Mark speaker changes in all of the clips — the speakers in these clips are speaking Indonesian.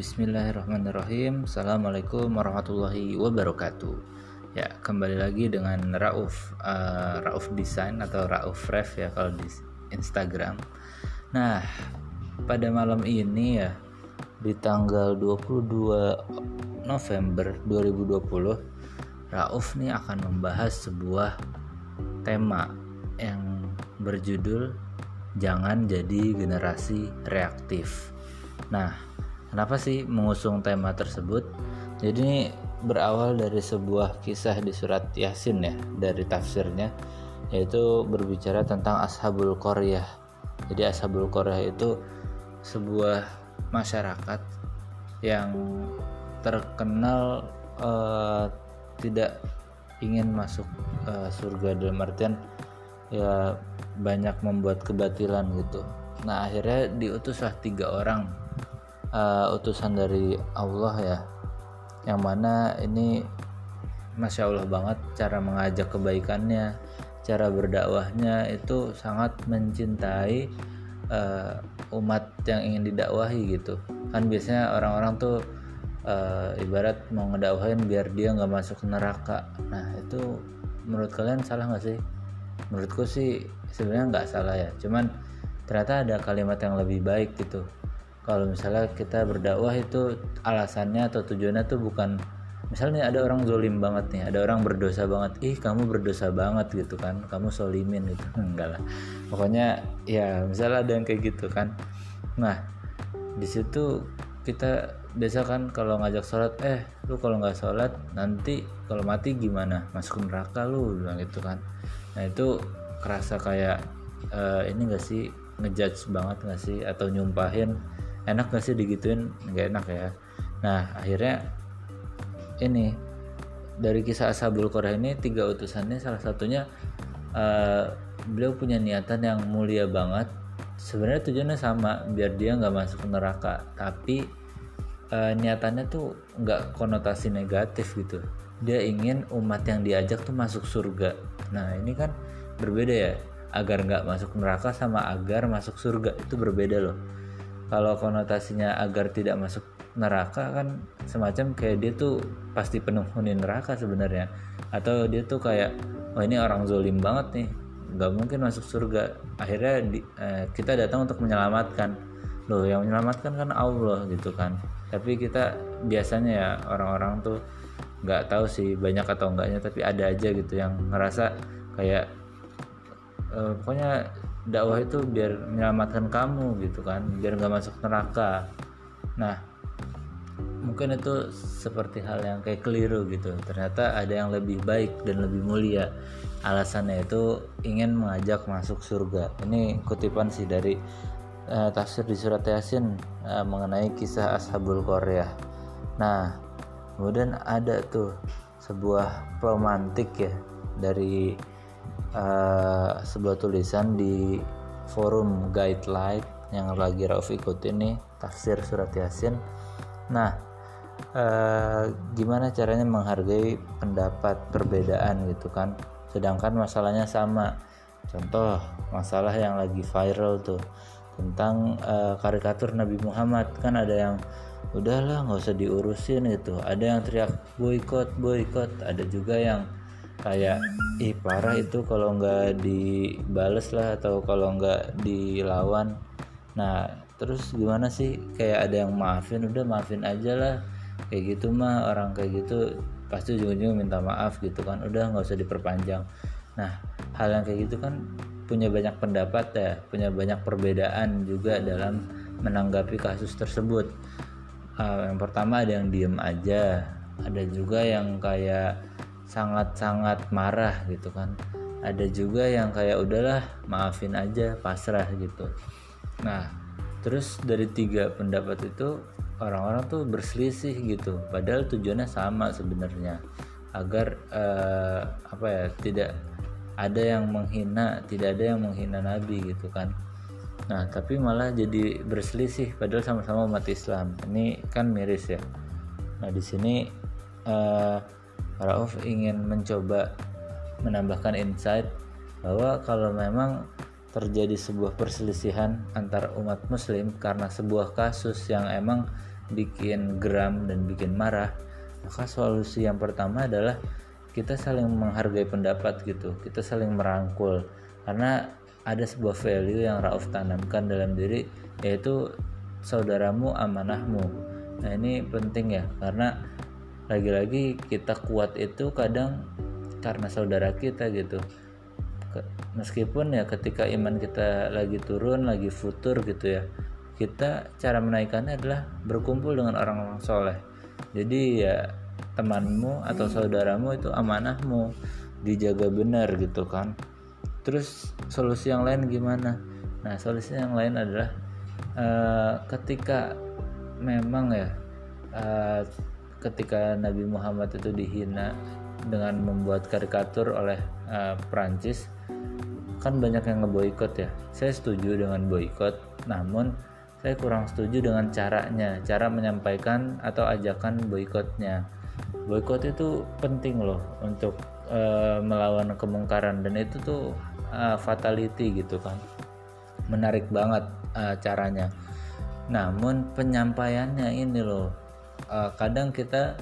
Speaker 1: Bismillahirrahmanirrahim. Assalamualaikum warahmatullahi wabarakatuh. Ya kembali lagi dengan Rauf uh, Rauf Design atau Rauf Ref ya kalau di Instagram. Nah pada malam ini ya Di tanggal 22 November 2020 Rauf nih akan membahas sebuah tema yang berjudul Jangan jadi generasi reaktif. Nah, kenapa sih mengusung tema tersebut? Jadi ini berawal dari sebuah kisah di surat Yasin ya, dari tafsirnya yaitu berbicara tentang Ashabul Qaryah. Jadi Ashabul Qaryah itu sebuah masyarakat yang terkenal uh, tidak ingin masuk uh, surga dalam artian ya banyak membuat kebatilan gitu. Nah akhirnya diutuslah tiga orang uh, utusan dari Allah ya. Yang mana ini masya Allah banget cara mengajak kebaikannya cara berdakwahnya itu sangat mencintai uh, umat yang ingin didakwahi gitu. Kan biasanya orang-orang tuh uh, ibarat mau ngedakwahin biar dia nggak masuk neraka. Nah itu menurut kalian salah nggak sih? Menurutku sih sebenarnya nggak salah ya. Cuman ternyata ada kalimat yang lebih baik gitu kalau misalnya kita berdakwah itu alasannya atau tujuannya tuh bukan misalnya ada orang zolim banget nih ada orang berdosa banget. Ih kamu berdosa banget gitu kan kamu solimin gitu. Enggak lah. Pokoknya ya misalnya ada yang kayak gitu kan. Nah di situ kita biasa kan kalau ngajak sholat eh lu kalau nggak sholat nanti kalau mati gimana? Masuk neraka lu bilang gitu kan. Nah itu kerasa kayak uh, ini gak sih ngejudge banget gak sih? Atau nyumpahin enak gak sih digituin? Nggak enak ya. Nah akhirnya ini dari kisah Ashabul Qur'ah ini tiga utusannya salah satunya uh, beliau punya niatan yang mulia banget. Sebenarnya tujuannya sama biar dia nggak masuk neraka. Tapi uh, niatannya tuh nggak konotasi negatif gitu. Dia ingin umat yang diajak tuh masuk surga. Nah ini kan berbeda ya. Agar nggak masuk neraka sama agar masuk surga itu berbeda loh kalau konotasinya agar tidak masuk neraka kan semacam kayak dia tuh pasti penghuni neraka sebenarnya. Atau dia tuh kayak oh ini orang zolim banget nih nggak mungkin masuk surga. Akhirnya di, eh, kita datang untuk menyelamatkan. Loh yang menyelamatkan kan Allah gitu kan. Tapi kita biasanya ya orang-orang tuh nggak tahu sih banyak atau enggaknya tapi ada aja gitu yang ngerasa kayak eh, pokoknya dakwah itu biar menyelamatkan kamu gitu kan biar nggak masuk neraka. Nah mungkin itu seperti hal yang kayak keliru gitu. Ternyata ada yang lebih baik dan lebih mulia. Alasannya itu ingin mengajak masuk surga. Ini kutipan sih dari uh, tafsir di surat yasin uh, mengenai kisah ashabul korea nah kemudian ada tuh sebuah romantik ya dari uh, sebuah tulisan di forum guideline yang lagi Rauf ikutin nih tafsir surat yasin. Nah uh, gimana caranya menghargai pendapat perbedaan gitu kan? Sedangkan masalahnya sama. Contoh masalah yang lagi viral tuh tentang uh, karikatur Nabi Muhammad. Kan ada yang udahlah nggak usah diurusin gitu. Ada yang teriak boykot boykot. Ada juga yang kayak ih parah itu kalau nggak dibales lah atau kalau nggak dilawan. Nah terus gimana sih? Kayak ada yang maafin udah maafin aja lah. Kayak gitu mah orang kayak gitu pasti ujung-ujung minta maaf gitu kan. Udah nggak usah diperpanjang. Nah hal yang kayak gitu kan punya banyak pendapat ya punya banyak perbedaan juga dalam menanggapi kasus tersebut. Uh, yang pertama ada yang diem aja. Ada juga yang kayak sangat-sangat marah gitu kan. Ada juga yang kayak udahlah maafin aja pasrah gitu. Nah terus dari tiga pendapat itu orang-orang tuh berselisih gitu. Padahal tujuannya sama sebenarnya. Agar uh, apa ya tidak ada yang menghina tidak ada yang menghina nabi gitu kan. Nah tapi malah jadi berselisih padahal sama-sama umat Islam. Ini kan miris ya. Nah di sini uh, Rauf ingin mencoba menambahkan insight bahwa kalau memang terjadi sebuah perselisihan antar umat muslim karena sebuah kasus yang emang bikin geram dan bikin marah maka solusi yang pertama adalah kita saling menghargai pendapat gitu kita saling merangkul. Karena ada sebuah value yang Rauf tanamkan dalam diri yaitu saudaramu amanahmu. Nah ini penting ya karena lagi-lagi kita kuat itu kadang karena saudara kita gitu. Meskipun ya ketika iman kita lagi turun lagi futur gitu ya kita cara menaikkannya adalah berkumpul dengan orang-orang soleh. Jadi ya temanmu atau saudaramu itu amanahmu dijaga benar gitu kan. Terus solusi yang lain gimana? Nah solusi yang lain adalah uh, ketika memang ya uh, ketika Nabi Muhammad itu dihina dengan membuat karikatur oleh uh, Prancis kan banyak yang ngeboikot ya. Saya setuju dengan boikot namun saya kurang setuju dengan caranya cara menyampaikan atau ajakan boikotnya. Boikot itu penting loh untuk uh, melawan kemungkaran dan itu tuh uh, fatality gitu kan. Menarik banget uh, caranya. Namun penyampaiannya ini loh uh, kadang kita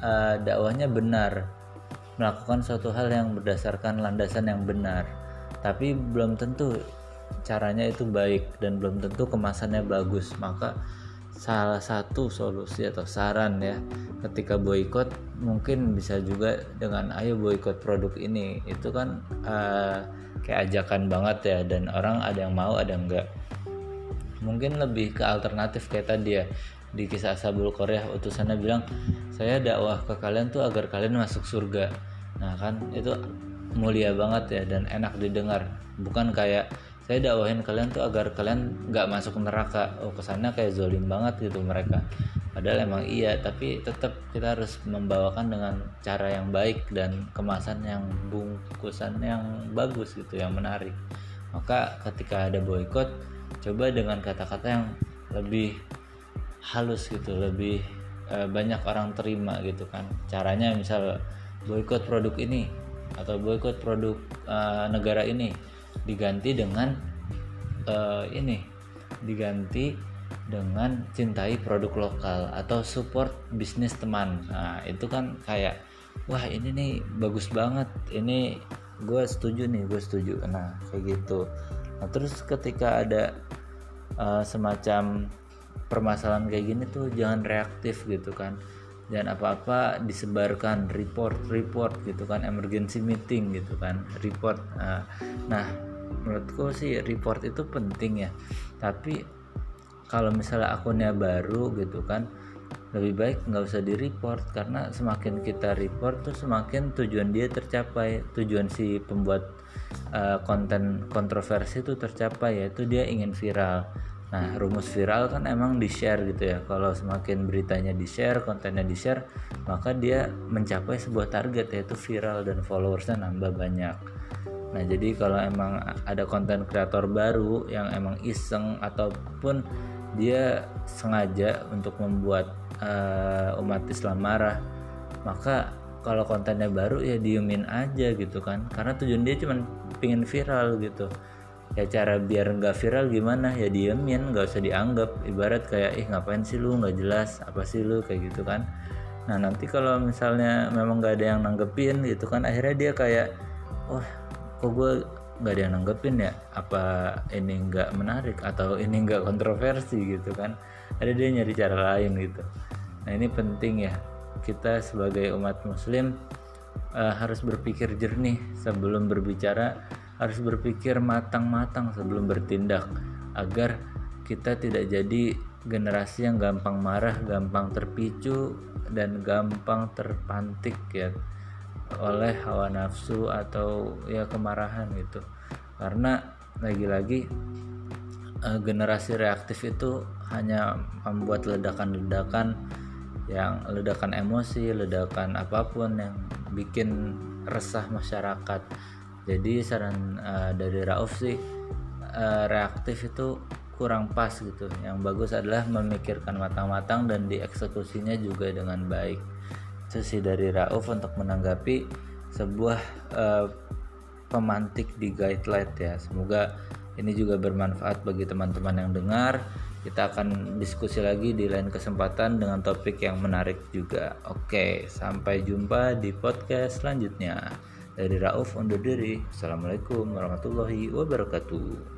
Speaker 1: uh, dakwahnya benar melakukan suatu hal yang berdasarkan landasan yang benar tapi belum tentu caranya itu baik dan belum tentu kemasannya bagus. Maka salah satu solusi atau saran ya ketika boykot mungkin bisa juga dengan ayo boykot produk ini. Itu kan uh, kayak ajakan banget ya dan orang ada yang mau ada yang enggak mungkin lebih ke alternatif kayak tadi ya di kisah Sabul Korea utusannya bilang saya dakwah ke kalian tuh agar kalian masuk surga. Nah kan itu mulia banget ya dan enak didengar. Bukan kayak saya dakwahin kalian tuh agar kalian nggak masuk neraka. Oh kesannya kayak zolim banget gitu mereka. Padahal emang iya tapi tetap kita harus membawakan dengan cara yang baik dan kemasan yang bungkusan yang bagus gitu yang menarik. Maka ketika ada boykot coba dengan kata-kata yang lebih halus gitu lebih e, banyak orang terima gitu kan. Caranya misal boykot produk ini atau boykot produk e, negara ini diganti dengan uh, ini diganti dengan cintai produk lokal atau support bisnis teman. Nah itu kan kayak wah ini nih bagus banget ini gue setuju nih gue setuju. Nah kayak gitu. Nah terus ketika ada uh, semacam permasalahan kayak gini tuh jangan reaktif gitu kan. Dan apa-apa disebarkan report report gitu kan emergency meeting gitu kan report. Nah, nah menurutku sih report itu penting ya. Tapi kalau misalnya akunnya baru gitu kan lebih baik nggak usah di report karena semakin kita report tuh semakin tujuan dia tercapai tujuan si pembuat uh, konten kontroversi itu tercapai yaitu dia ingin viral nah rumus viral kan emang di share gitu ya kalau semakin beritanya di share kontennya di share maka dia mencapai sebuah target yaitu viral dan followersnya nambah banyak Nah, jadi kalau emang ada konten kreator baru yang emang iseng ataupun dia sengaja untuk membuat uh, umat Islam marah, maka kalau kontennya baru ya diemin aja gitu kan. Karena tujuan dia cuma pingin viral gitu. Ya cara biar nggak viral gimana? Ya diemin nggak usah dianggap. Ibarat kayak ih ngapain sih lu? Nggak jelas. Apa sih lu? Kayak gitu kan. Nah nanti kalau misalnya memang nggak ada yang nanggepin gitu kan akhirnya dia kayak wah kok gue nggak ada yang nanggepin ya? Apa ini nggak menarik atau ini nggak kontroversi? Gitu kan. Ada dia nyari cara lain gitu. Nah ini penting ya. Kita sebagai umat muslim uh, harus berpikir jernih sebelum berbicara harus berpikir matang-matang sebelum bertindak agar kita tidak jadi generasi yang gampang marah, gampang terpicu dan gampang terpantik ya oleh hawa nafsu atau ya kemarahan gitu karena lagi-lagi uh, generasi reaktif itu hanya membuat ledakan-ledakan yang ledakan emosi, ledakan apa pun yang bikin resah masyarakat. Jadi saran uh, dari Rauf sih uh, reaktif itu kurang pas gitu. Yang bagus adalah memikirkan matang-matang dan dieksekusinya juga dengan baik sesi dari Rauf untuk menanggapi sebuah uh, pemantik di guideline ya. Semoga ini juga bermanfaat bagi teman-teman yang dengar kita akan diskusi lagi di lain kesempatan dengan topik yang menarik juga. Oke, sampai jumpa di podcast selanjutnya. Dari Rauf undur diri. Assalamualaikum warahmatullahi wabarakatuh.